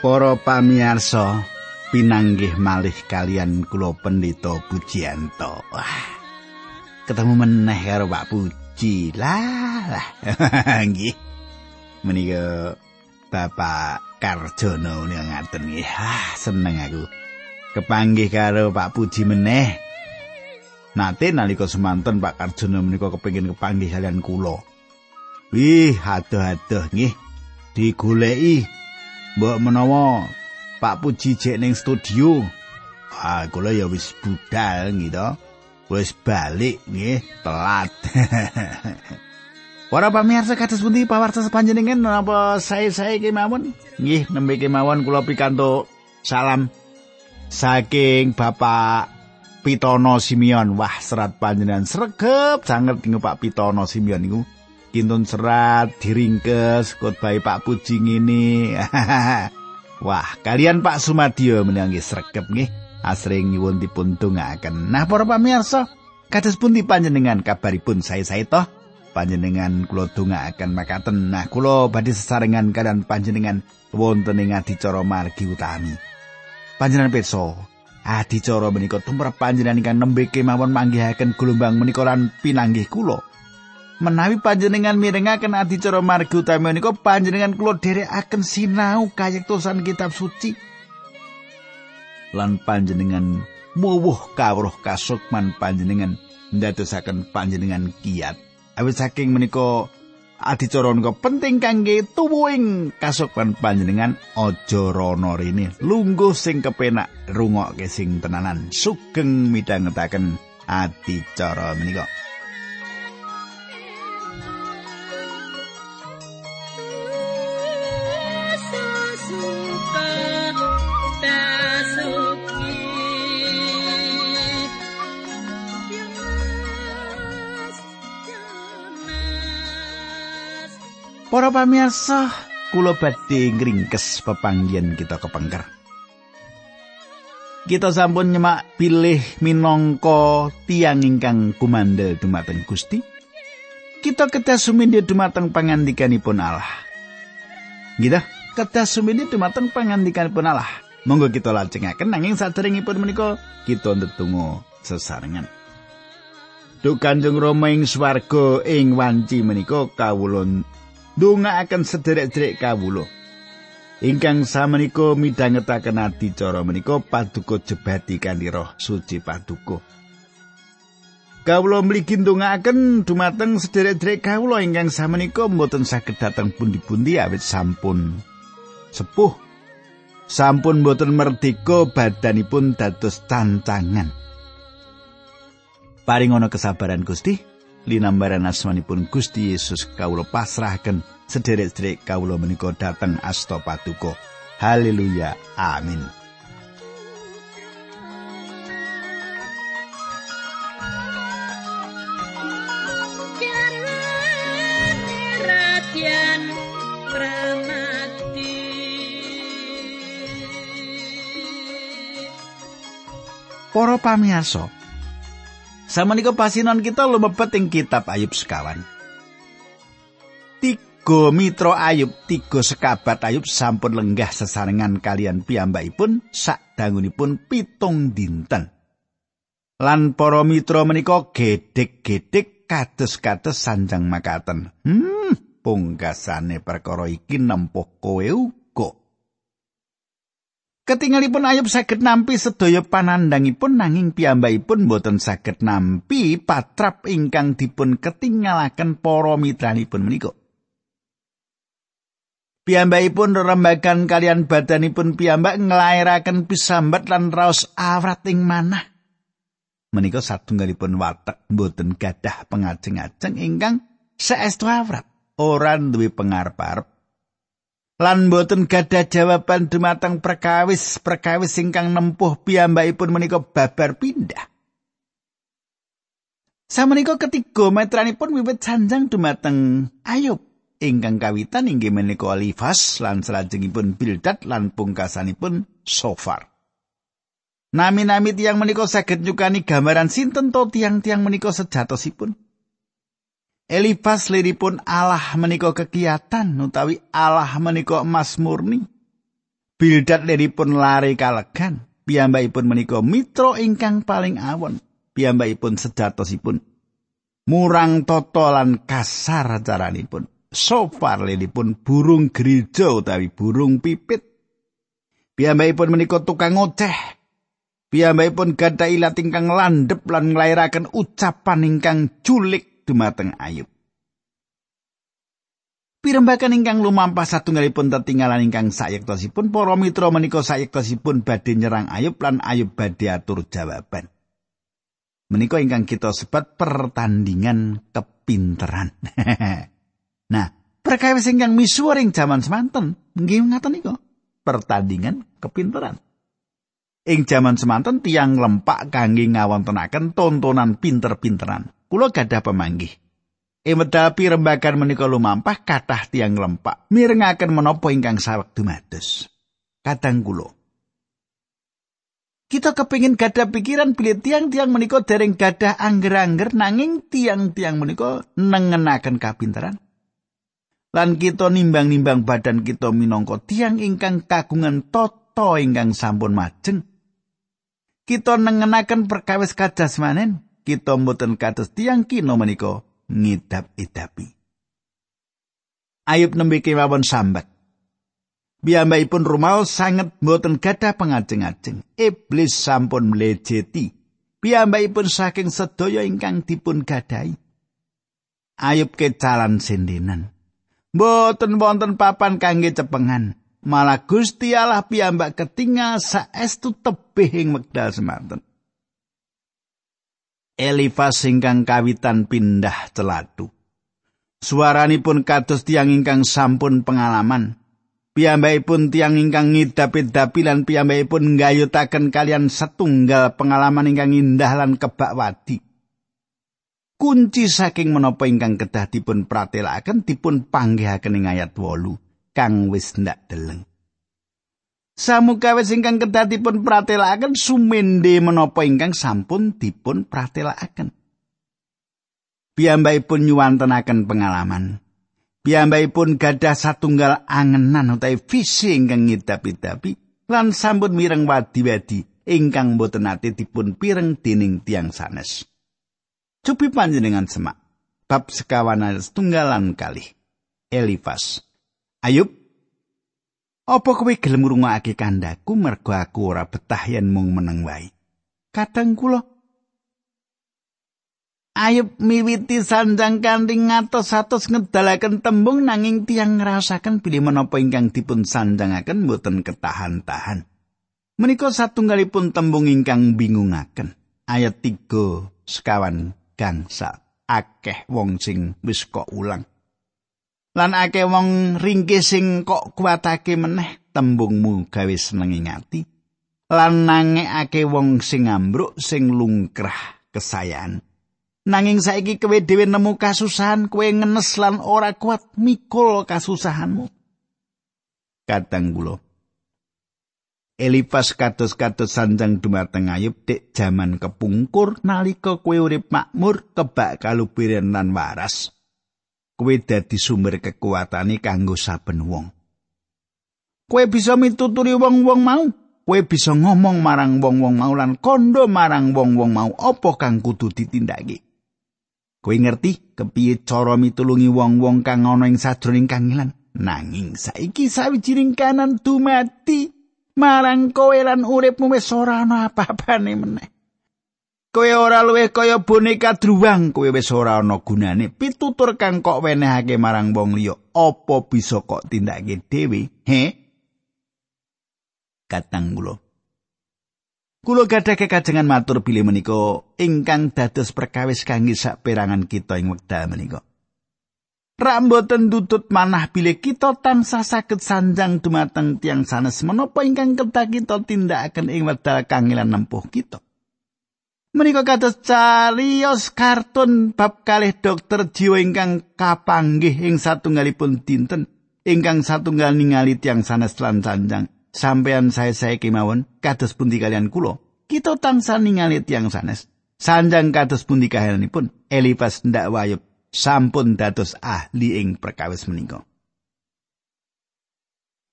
Para pamirsa, pinanggih malih kalian kula Pendeta Pujianto. Wah. Ketemu meneh karo Pak Puji. Lah, lah. Nggih. Menika Bapak Karjono ning ngaten nggih. Ah, seneng aku. Kepanggih karo Pak Puji meneh. Nate nalika semanten Pak Karjono menika kepengin kepanggih kalian kula. Wih, adoh-adoh nggih. Digoleki Mbok menawa Pak Puji jek ning studio. Ah, kula ya wis budal gitu. Wis balik nggih, telat. Para pamirsa kados pundi pawarsa panjenengan napa saya-saya kemawon? Nggih, nembe kemawon kula pikantuk salam saking Bapak Pitono Simeon. Wah, serat panjenengan sregep sanget ing Pak Pitono Simeon niku. Kintun serat diringkes khotbah Pak Puji ngene. Wah, kalian Pak Sumadio menanggi sregep nggih. Asring nyuwun dipun tunggaken. Nah, para pamirsa, kados pundi panjenengan kabaripun saya-saya toh? Panjenengan kula tunggaken makaten. Nah, kula badhe sesarengan kalian panjenengan wonten ing adicara margi utami. Panjenengan pirsa, adicara menika tumrap panjenengan ingkang nembe kemawon manggihaken gelombang menika lan pinanggih kula. Menawi panjenengan mirengaken adicara margi utami menika panjenengan kula dherekaken sinau kayektosan kitab suci. Lan panjenengan muwuh kawruh kasukman panjenengan ndadosaken panjenengan kiat. Awit saking menika adicara menika penting kangge tuwuhing kasukman panjenengan aja rono rene. Lungguh sing kepenak rungokke sing tenanan. Sugeng midhangetaken adicara menika Para pamirsa, kula badhe ngringkes pepanggihan kita kepengker. Kita sampun nyemak pilih minangka tiang ingkang kumandel dumateng Gusti. Kita kedah sumindhi dumateng pangandikanipun Allah. Gitu, kedah sumindhi dumateng pangandikanipun Allah. Monggo kita lajengaken nanging saderengipun menika kita ndedonga sesarengan. Duh Kanjeng Rama ing swarga ing wanci menika kawula ndongaaken sederek-sederek kawula. Ingkang samenika midhangetaken adicara menika paduka jebati kanthi roh suci paduka. Kawula mligi ndongaaken dumateng sederek-sederek kawula ingkang samenika mboten saged dhateng pundi-pundi awit sampun sepuh. Sampun mboten merdeka badanipun dados cancangan. Paring ana kesabaran Gusti. Linambaran asmanipun Gusti Yesus kawula pasrahaken sederek-sederek kawula menika dhateng asta patuko. Haleluya. Amin. Para pamirsa, Samenika pasinan kita lumebet ing kitab Ayub sekawan. Tiga mitra Ayub, tiga sekabat Ayub sampun lenggah sesarengan kalian piyambakipun sak dangunipun pitung dinten. Lan para mitra menika gedhek-gedhek kados-kados sanjang makaten. Hmm, pungkasane perkara iki nempuh kowe Ketingalipun Ayub saged nampi sedaya panandangipun nanging piyambakipun boten saged nampi patrap ingkang dipun ketinggalaken para mitranipun menika. Piyambakipun rembagan kalian badanipun piyambak nglairaken pisambat lan raos awrat ing manah. Menika satunggalipun watek boten gadah pengajeng-ajeng ingkang saestu awrat. Ora duwe pengarep-arep lan boten gadah jawaban dumateng perkawis-perkawis ingkang nempuh piyambakipun menika babar pindah. Samenika ketiga metranipun wiwit sanjang dumateng Ayub ingkang kawitan inggih menika Alifas lan salajengipun Bildad lan pungkasanipun Sofar. Nami-nami tiang menika saged nyukani gambaran sinten to tiang-tiang menika sejatosipun. Elifas liripun Allah menika kegiatan utawi Allah menika emas murni. Bildad liripun lari kalegan. Piyambakipun menika mitra ingkang paling awon. Piyambakipun sejatosipun. Murang toto lan kasar caranipun. Sofar liripun burung gereja utawi burung pipit. Piyambakipun menika tukang ngoceh. Piyambakipun gadah ilat ingkang landhep lan nglairaken ucapan ingkang julik dumateng Ayub. Pirembakan ingkang lumampah satunggalipun tetinggalan ingkang sayektosipun para mitra menika sayektosipun badhe nyerang Ayub lan Ayub badhe atur jawaban. Menika ingkang kita sebat pertandingan kepinteran. nah, perkawis ingkang misuwur ing jaman semanten nggih ngaten niku. Pertandingan kepinteran. Ing jaman semanten tiang lempak kangge ngawontenaken tontonan pinter-pinteran. Kula gadah pemanggih. Ing medal pirembagan menika lumampah kathah tiang lempak mirengaken menapa ingkang saweg dumados. Kadang kula Kita kepingin gadah pikiran pilih tiang-tiang menika dereng gadah angger-angger nanging tiang-tiang menika nengenaken kapinteran. Lan kita nimbang-nimbang badan kita minangka tiang ingkang kagungan toto ingkang sampun majeng kita nengenaken perkawis manen, kita mboten kados tiang kino menika ngidap-idapi. Ayub nembe kemawon sambat. Biyambakipun rumaos sanget mboten gadah pengajeng-ajeng. Iblis sampun mlejeti. Biyambakipun saking sedaya ingkang dipun gadahi. Ayub kecalan sendenan. Mboten wonten papan kangge cepengan. malah Gusti Allah piyambak ketingal saestu tebih ing wekdal semanten. Elifas ingkang kawitan pindah celatu. Suaranipun kados tiang ingkang sampun pengalaman. Piyambakipun tiang ingkang ngidap-idapi lan piyambakipun nggayutaken kalian setunggal pengalaman ingkang indah lan kebak wadi. Kunci saking menapa ingkang kedah dipun pratelakaken dipun panggihaken ing ayat 8. kang wis ndak deleng. Samukawe ingkang kedah dipun pratelakaken sumende menapa ingkang sampun dipun pratelakaken. Piyambakipun nyuwantenaken pengalaman. Piyambakipun gadah satunggal angenan utawi visi ingkang ngidap-idapi lan sampun mireng wadi-wadi ingkang boten nate dipun pireng dening tiang sanes. Cupi panjenengan semak. Bab sekawan setunggalan kali. Elifas. Ayub Apa kowe gelem ngrungokake kandhaku mergo aku ora betah yen mung meneng wae? Kadang kula Ayub miwiti sanjang kanthi ngatos-atos ngedalaken tembung nanging tiang ngrasaken pilih menapa ingkang dipun sanjangaken mboten ketahan-tahan. Menika satunggalipun tembung ingkang bingungaken. Ayat 3 sekawan gangsa akeh wong sing wis kok ulang. Lan akeh wong ringkih sing kok kuatake meneh tembungmu gawe seneng ngati. Lan nangekake wong sing ambruk sing lungkrah kesayan nanging saiki kowe dhewe nemu kasusahan kowe ngenes lan ora kuat mikul kasusahanmu. Kadang kula Elifas kados-kados sanjang dumateng ayub dek jaman kepungkur nalika kowe urip makmur kebak kalubiran lan waras. Kowe dadi sumber kekuatane kanggo saben wong. Kowe bisa mituturi wong-wong mau, kowe bisa ngomong marang wong-wong mau lan kondo marang wong-wong mau apa kang kudu ditindakake. Kowe ngerti kepiye cara mitulungi wong-wong kang ana ing sajroning kangilan? Nanging saiki sawijining kanan dumati marang kowe lan uripmu wis ora ana apa-apane meneh. Kowe ora luwih kaya boneka druwang, kowe wis ora ana gunane. Pitutur kang kok wenehake marang wong liya, apa bisa kok tindake dhewe? He? Katang kula. Kula gadah kekajengan matur bilih menika ingkang dados perkawis kangge saperangan kita ing wekdal menika. Ramboten tutut manah bilih kita tansah saged sanjang dumateng tiang sanes menapa ingkang kedah kita tindakaken ing wekdal kangilan nempuh kita. Menika kados cariyos kartun bab kalih dokter jiwa ingkang kapanggih ing satunggalipun dinten ingkang satunggal ningali tiang sanes lan sanjang. Sampeyan saya kemawon kados pundi kalian kulo kita tansah ningali tiang sanes. Sanjang kados pundi kahanipun Elifas ndak wayub sampun dados ahli ing perkawis menika.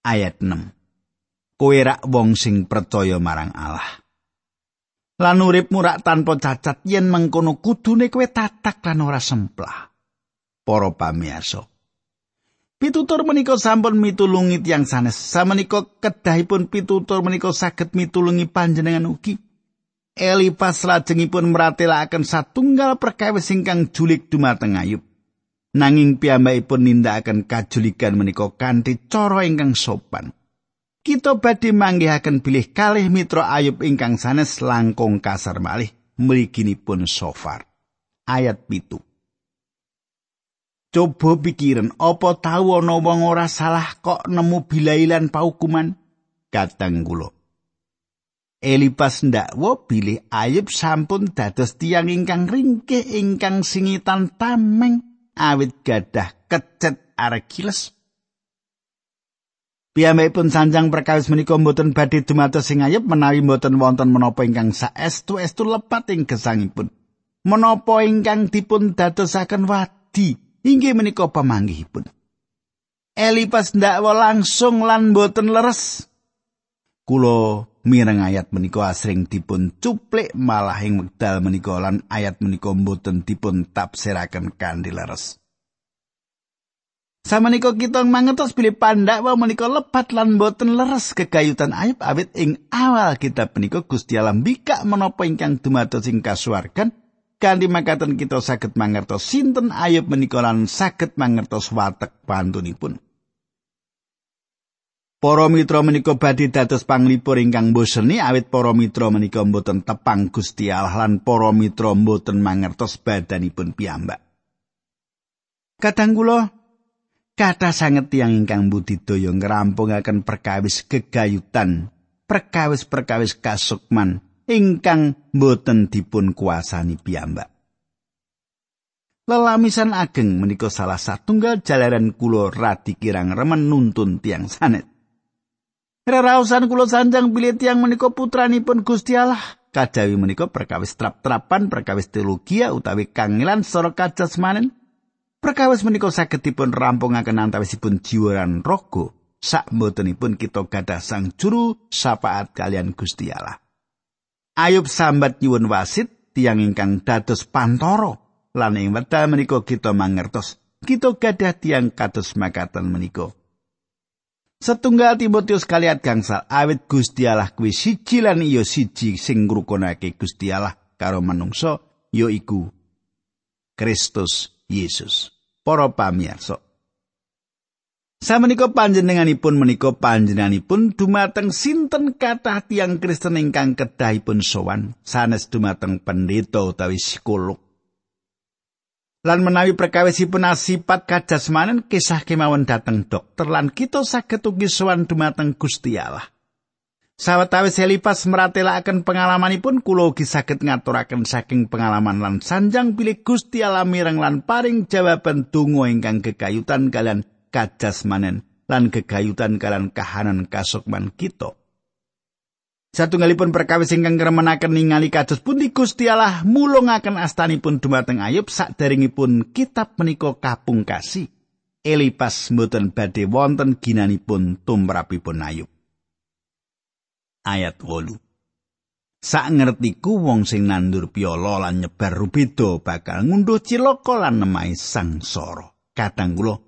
Ayat 6 kowe rak wong sing percaya marang Allah. Lan uripmu rak tanpa cacat yen mengkono kudune kowe tatak lan ora semplah. Para pamirsa. Pitutur menika sampun mitulungi tiang sanes. Samenika kedahipun pitutur menika saged mitulungi panjenengan ugi. Elipas lajengipun meratelaken satunggal perkawis ingkang julik dumateng Ayub. Nanging piyambakipun nindakaken kajulikan menika kanthi cara ingkang sopan. Kita badhe manggihaken bilih kalih mitra Ayub ingkang sanes langkung kasar malih mliginipun sofar. Ayat pitu. Coba pikiran, apa tahu ana wong ora salah kok nemu bilailan paukuman? Kadang kula. Elipas ndakwa bilih Ayub sampun dados tiang ingkang ringkih ingkang singitan tameng awit gadah kecet argiles. Piyambakipun sanjang perkawis menika mboten badhe dumados sing ayub menawi mboten wonten menapa ingkang saestu-estu lepat ing gesangipun. Menapa ingkang dipun dadosaken wadi inggih menika pamanggihipun. Elipas ndakwa langsung lan mboten leres. Kulo mireng ayat menika asring dipun cuplik malah ing wekdal menika lan ayat menika mboten dipun tafsiraken kanthi leres. Samenika kita mangertos bilih pandak wa menika lepat lan boten leres kegayutan ayub awit ing awal kitab menika Gusti Allah mbikak menapa ingkang dumados ing kasuwargan kanthi makaten kita saged mangertos sinten ayub menika lan saged mangertos watek pantunipun. Para mitra menika badhe dados panglipur ingkang boseni awit para mitra menika boten tepang Gusti Allah lan para mitra boten mangertos badanipun piyambak. Kadang Kata sanget tiang ingkang budidaya ngrampungaken perkawis gegayutan, perkawis-perkawis kasukman ingkang boten dipun kuasani piyambak. Lelamisan ageng menika salah satunggal jalaran kula radi kirang remen nuntun tiang sanet. Rerausan kula sanjang bilih tiang menika putranipun Gusti Allah. Kajawi menika perkawis trap-trapan, perkawis teologi utawi kangilan sora kajasmanen. Perkawis menika saged dipun rampungaken antawisipun jiwaran rogo sak mbotenipun kita gadah sang juru sapaat kalian Gusti Allah. Ayub sambat nyuwun wasit tiang ingkang dados pantoro lan ing wekdal menika kita mangertos kita gadah tiang kados makaten menika. Setunggal Timotius kaliat gangsal awit Gusti Allah kuwi siji lan iya siji sing ngrukunake Gusti Allah karo manungsa ya iku Kristus Yesus. Para pamirsa. Samenika panjenenganipun menika panjenenganipun dumateng sinten kathah tiang Kristen ingkang kedahipun sowan sanes dumateng pendeta utawi psikolog. Lan menawi perkawisipun asipat kajasmanen kisah kemawon dateng dokter lan kita saged ugi sowan dumateng Gusti Allah. Sawetawis Elipas meratelaken pengalamanipun kula ugi saged ngaturaken saking pengalaman lan sanjang pilih Gusti Allah mireng lan paring jawaban donga ingkang gegayutan kalian kajasmanen lan gegayutan kalian kahanan kasukman kita. Satunggalipun perkawis ingkang ngremenaken ningali kados pundi Gusti Allah mulungaken astanipun dumateng Ayub sakderengipun kitab menika kapungkasi. Elipas mboten badhe wonten ginanipun tumrapipun Ayub. Ayat 8. Sak ngertiku wong sing nandur piala lan nyebar rubeda bakal ngunduh cilaka lan nemahi sangsara. Kadang kula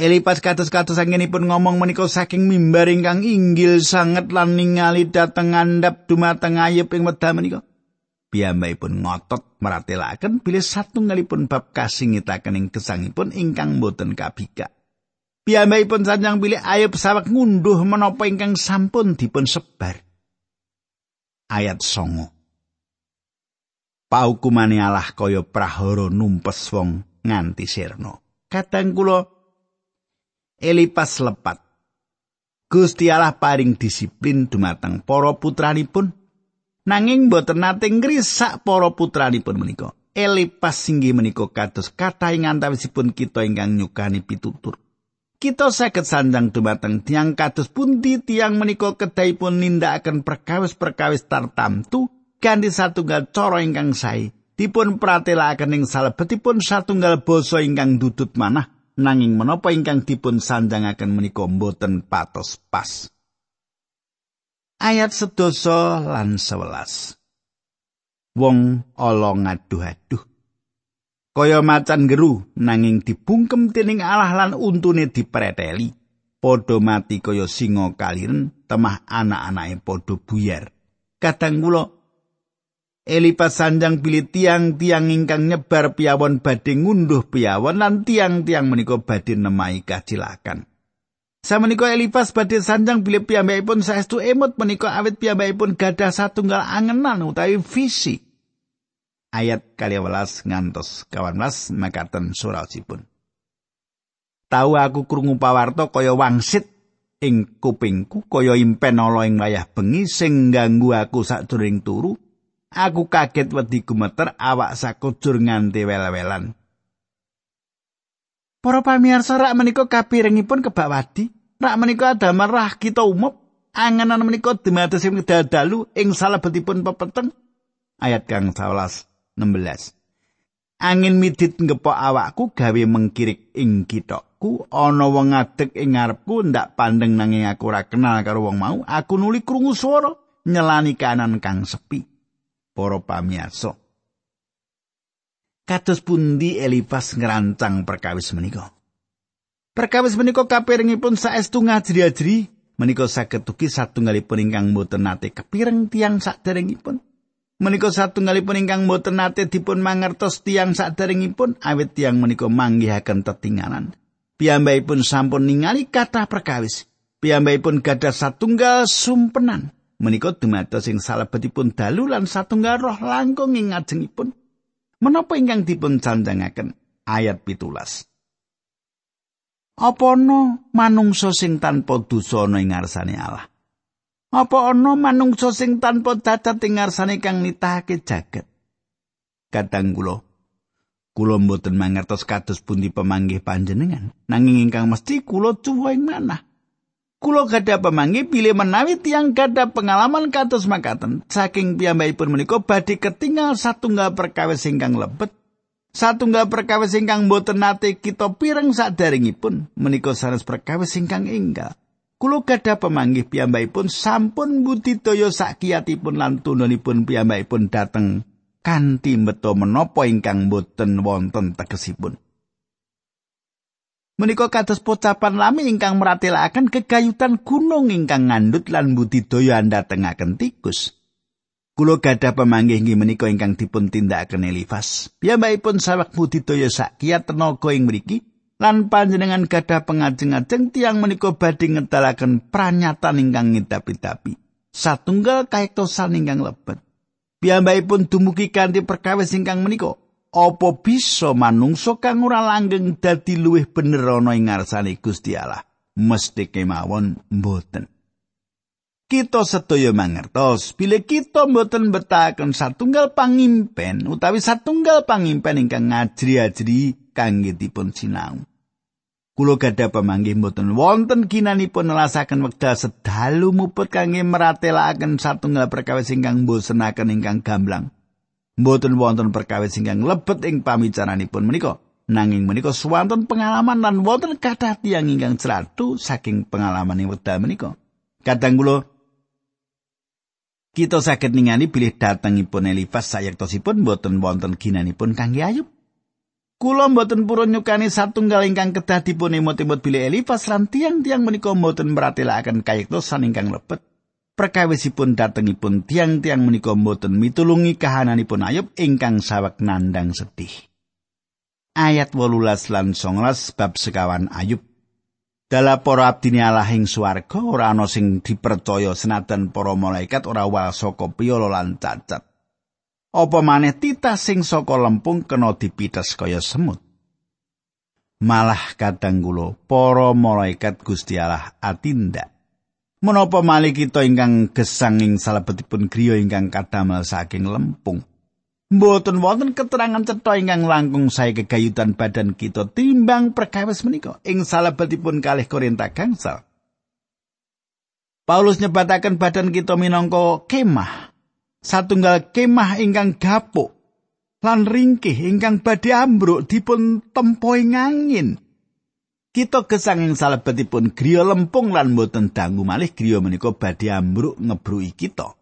Elipas kados-kados anggenipun ngomong menika saking mimbar ingkang inggil sanget lan ningali dhateng ngandhap dumateng ayub ing wedha menika. Piyambakipun ngotot meratelaken bilih satunggalipun bab kasingitaken ing gesangipun ingkang boten kabika. Piyambakipun sanjang pilih ayub sawek ngunduh menapa ingkang sampun dipun sebar. Ayat songo. Paukumane Allah kaya prahara numpes wong nganti sirna. Kadang kula Elipas lepat. Gusti Allah paring disiplin dumateng para putranipun nanging boten nate ngrisak para putranipun menika. Elipas singgih menika kados kathah ing antawisipun kita ingkang nyukani pitutur. Kita saged sandang dumateng tiang kados pundi tiang menika kedahipun nindakaken perkawis-perkawis tartamtu kanthi satunggal cara ingkang sae. Dipun pratelakaken ing salebetipun satunggal basa ingkang dudut manah nanging menapa ingkang dipun sanjangaken menika boten patos pas. Ayat sedoso lan sewelas. Wong ala ngaduh-aduh kaya macan geru nanging dibungkem dening Allah lan untune dipreteli padha mati kaya singa kaliren temah anak-anake padha buyar kadang kula Elipas sanjang pilih tiang-tiang ingkang nyebar piawon badhe ngunduh piawon lan tiang-tiang menika badhe nemai kacilakan. Samenika Elipas badhe sanjang bilih piyambakipun saestu emut menika awit piyambakipun gadah satunggal angenan utawi visi. Ayat kali welas ngantos kawan mas makaten suraosipun. Tahu aku krungu pawarto kaya wangsit ing kupingku kaya impen ala ing wayah bengi sing ganggu aku sadurung turu. Aku kaget wedi gumeter awak sakujur nganti wel-welan. Para pamirsa rak menika kapirengipun kebak wadi, rak menika adamel rah kita umup, anganan menika dumados ing dadalu ing salebetipun pepeteng. Ayat kang 11 16. Angin midit ngepok awakku gawe mengkirik ing kitokku, ana wong ngadeg ing ngarepku ndak pandeng nanging aku ora kenal karo wong mau, aku nuli krungu swara nyelani kanan kang sepi. Para pamirsa, kados pundi Elipas ngerancang perkawis menika. Perkawis menika kapiringipun saestu ngajri-ajri menika saged ugi satunggalipun ingkang boten nate kepireng tiang saderengipun. Menika satunggalipun ingkang boten nate dipun mangertos tiang saderengipun awit tiang menika manggihaken tetinggalan. Piyambakipun sampun ningali kathah perkawis. Piyambakipun gadah satunggal sumpenan. Menika dumados ing salebetipun dalu lan satunggal roh langkung ing ngajengipun. Menapa ingkang dipun janjangaken? Ayat pitulas. Apa ana manungsa sing tanpa dosa ana ing ngarsane Allah? Apa ana manungsa sing tanpa cacat ing ngarsane kang nitahake jagat? Kadang kula kula mboten mangertos kados pundi pemanggih panjenengan, nanging ingkang mesti kula cuwa ing manah. Kulo gada pemanggih pilih menawi tiang gada pengalaman kados makaten. Saking piyambakipun menika badhe ketinggal satunggal perkawis ingkang lebet. Satunggal perkawis ingkang boten nate kita pireng sadaringipun menika sanes perkawis ingkang enggal Kulo gada pemanggih piyambakipun sampun budidaya sakiyatipun lan tununipun piyambakipun dateng kanthi beto menapa ingkang boten wonten tegesipun. Menika kados pocapan lami ingkang meratelaken kegayutan gunung ingkang ngandut lan budidaya andhatengaken tikus. Kulo gadah pemanggih inggih menika ingkang dipun tindakaken Elifas. Piyambakipun sawek budidaya sakiat tenaga ing mriki lan panjenengan gadah pengajeng-ajeng tiang menika badhe ngedalaken pranyatan ingkang ngidapi-dapi. Satunggal kaektosan ingkang lebet. Piyambakipun dumugi kanthi perkawis ingkang menika apa bisa manungsa kang ora langgeng dadi luwih bener ana ing ngarsane Gusti Allah mesti kemawon mboten kita sedaya mangertos bilih kita mboten betahaken satunggal pangimpen utawi satunggal pangimpen ingkang ngajri-ajri kangge dipun sinau Kulo gada pemanggih mboten. Wonten ginanipun nelasaken wekdal sedalu muput kangge meratelaken satunggal perkawis ingkang bosenaken ingkang gamblang. mboten wonten perkawis ingkang lebet ing pamicaranipun menika. Nanging menika swanten pengalaman lan wonten kathah tiyang ingkang celatu saking pengalaman ing wekdal menika. Kadang kula kita saged ningali bilih datengipun Elifas sayektosipun mboten wonten ginanipun kangge ayub Kula mboten purun nyukani satunggal ingkang kedah dipun emot-emot bilih Elifas lan tiang-tiang menika mboten meratelaken kayektosan ingkang lebet perkawisipun datengipun tiang-tiang menika mboten mitulungi kahananipun Ayub ingkang sawek nandang sedih. Ayat 18 lan 19 bab sekawan Ayub. Dala para abdine Allah ing swarga ora ana sing dipercaya senajan para malaikat ora wal saka piyala lan cacat. Apa maneh titah sing saka lempung kena dipites kaya semut. Malah kadang kula para malaikat Gusti Allah atindak Menapa malih kita ingkang gesang ing salebetipun griya ingkang kadamel saking lempung. Mboten wonten keterangan cetha ingkang langkung sae kegayutan badan kita timbang perkawis menika ing salebetipun kalih Korinta gangsal. Paulus nyebataken badan kita minangka kemah. Satunggal kemah ingkang gapuk lan ringkih ingkang badhe ambruk dipun tempoing angin. Kita gesang salebetipun griya lempung lan boten dangu malih griya menika badhe ambruk ngebruki kita.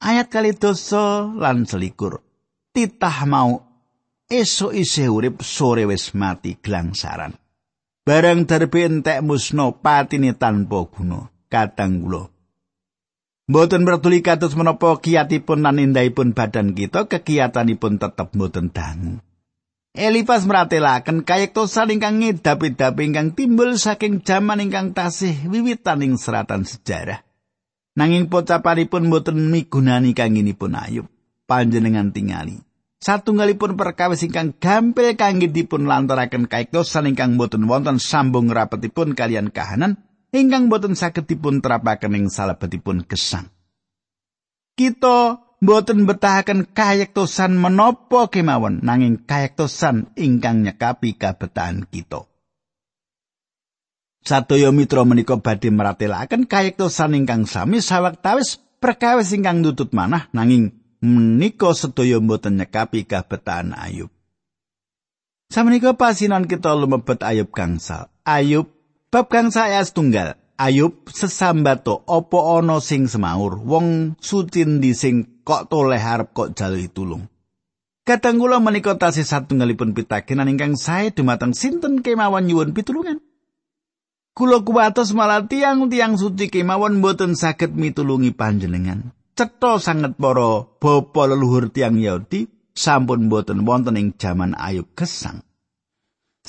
Ayat kali dosa lan selikur. Titah mau esuk isih urip sore wis mati glangsaran. Barang darbe entek musno patine tanpa guna. Kadang kula Mboten peduli kados menapa kiyatipun lan indahipun badan kita, kegiatanipun tetep mboten dangu. Elipas meratelaken kayektosan ingkang ngedap-edap ingkang timbul saking jaman ingkang tasih wiwitaning seratan sejarah. Nanging pocapanipun boten migunani kanginipun ayub. Panjenengan tingali. Satunggalipun perkawis ingkang gampil kangge dipun lantaraken kayektosan ingkang boten wonten sambung rapetipun kalian kahanan ingkang boten saged dipun terapaken ing salebetipun gesang. Kita boten betahaken kayektosan menapa kemawon nanging kayektosan ingkang nyekapi kabetahan kita. Satya mitra menika badhe meratelaken kayektosan ingkang sami sawaktawis perkawis ingkang nutut manah nanging menika sedaya boten nyekapi kabetahan Ayub. Samenika pasinan kita lumebet Ayub gangsal. Ayub bab gangsal ayat tunggal. Ayub sesambato opo ana sing semaur wong suci ndi sing kok toleh arep kok jalui tulung. Kadang kula menika tasih satunggalipun pitakenan ingkang sae dumateng sinten kemawon nyuwun pitulungan. Kula kuwatos malah tiang-tiang suci kemawon boten saged mitulungi panjenengan. Cetha sanget para bapa leluhur tiang Yahudi sampun boten wonten ing jaman Ayub gesang.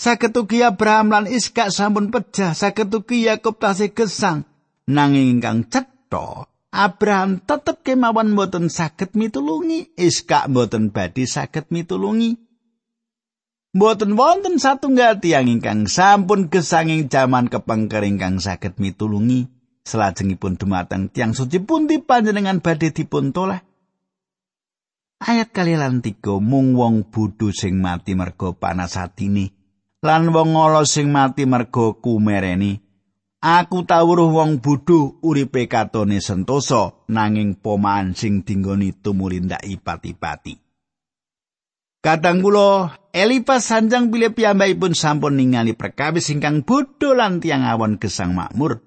Saged ugi Abraham lan Iskak sampun pecah, saged ugi Yakub tasih gesang. Nanging ingkang cetha, Abraham tetep kemawon boten saged mitulungi, Iskak boten badhe saged mitulungi. Boten wonten satunggal tiyang ingkang sampun gesanging jaman kepengker ingkang saged mitulungi. Selajengipun dumateng tiang suci pundi panjenengan badhe dipun toleh. Ayat kali lan tiga mung wong bodho sing mati merga panas atine. Lan wong ala sing mati merga kumereni. Aku tawuruh wong bodho uripe katone sentosa nanging pomaan sing dinggoni tumulindak ipati-pati. Kadang kula Elipas sanjang bilih piyambakipun sampun ningali perkawis ingkang bodho lan tiang awon gesang makmur.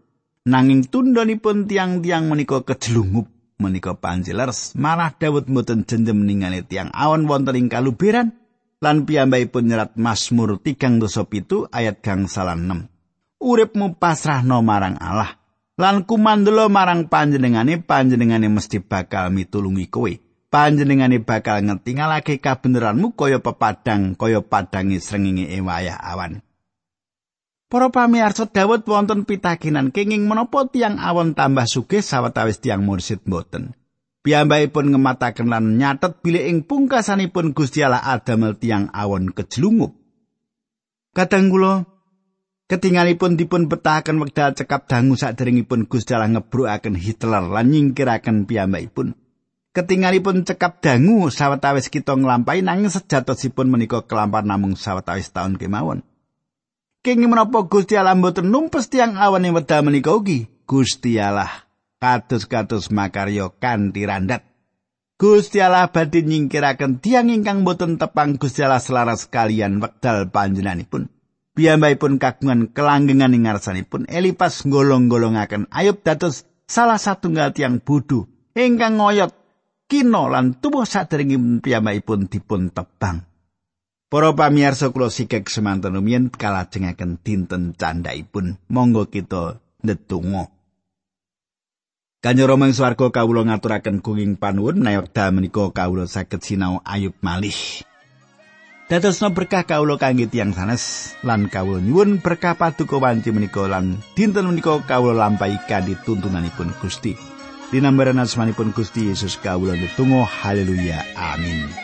Nanging tundhonipun tiang-tiang menika kejelungup menika panjilers malah Daud mboten jenjem ningali tiang awon wonten ing kaluberan lan piyambakipun nyerat Mazmur 37 ayat gang 6. Uripmu pasrahno marang Allah lan kumandelo marang panjenengane panjenengane mesti bakal mitulungi kowe. Panjenengane bakal ngetingalake kabeneranmu kaya pepadang kaya padangi srengenge ewayah awan. Para pamirsa Daud wonten pitakinan kenging menapa tiang awon tambah sugih sawetawis tiang mursid mboten. Piyambakipun ngemataken lan nyatet bilih ing pungkasanipun Gusti Allah adamel tiang awon kejlungup. Kadang kula ketingalipun dipun betahaken wekdal cekap dangu saderengipun Gusti Allah ngebrukaken Hitler lan nyingkiraken piyambakipun. Ketingalipun cekap dangu sawetawis kita nglampahi nanging sejatosipun menika kelampar namung sawetawis taun kemawon. Kenging menapa Gusti Allah mboten numpes tiang awan ing wedal menika ugi? Gusti Allah kados-kados makaryo kanthi randat. Gusti Allah badhe nyingkiraken tiang ingkang boten tepang Gusti Allah selaras kalian wekdal panjenenganipun. Piyambakipun kagungan kelanggengan ing ngarsanipun Elipas golong-golongaken Ayub dados salah satunggal tiang bodho ingkang ngoyot kino lan tubuh saderengipun piyambakipun dipun tebang. Para pamirsa kula sikek semanten rumiyin kalajengaken dinten candhaipun. Monggo kita ndedonga. Kanjeng Rama ing swarga kawula ngaturaken gunging panuwun menawi wekdal menika kawula saged sinau ayub malih. Dadosna berkah kawula kangge tiyang sanes lan kawula nyuwun berkah paduka wanci menika lan dinten menika kawula lampahi kanthi tuntunanipun Gusti. Dinambaran asmanipun Gusti Yesus kawula netunggal haleluya amin.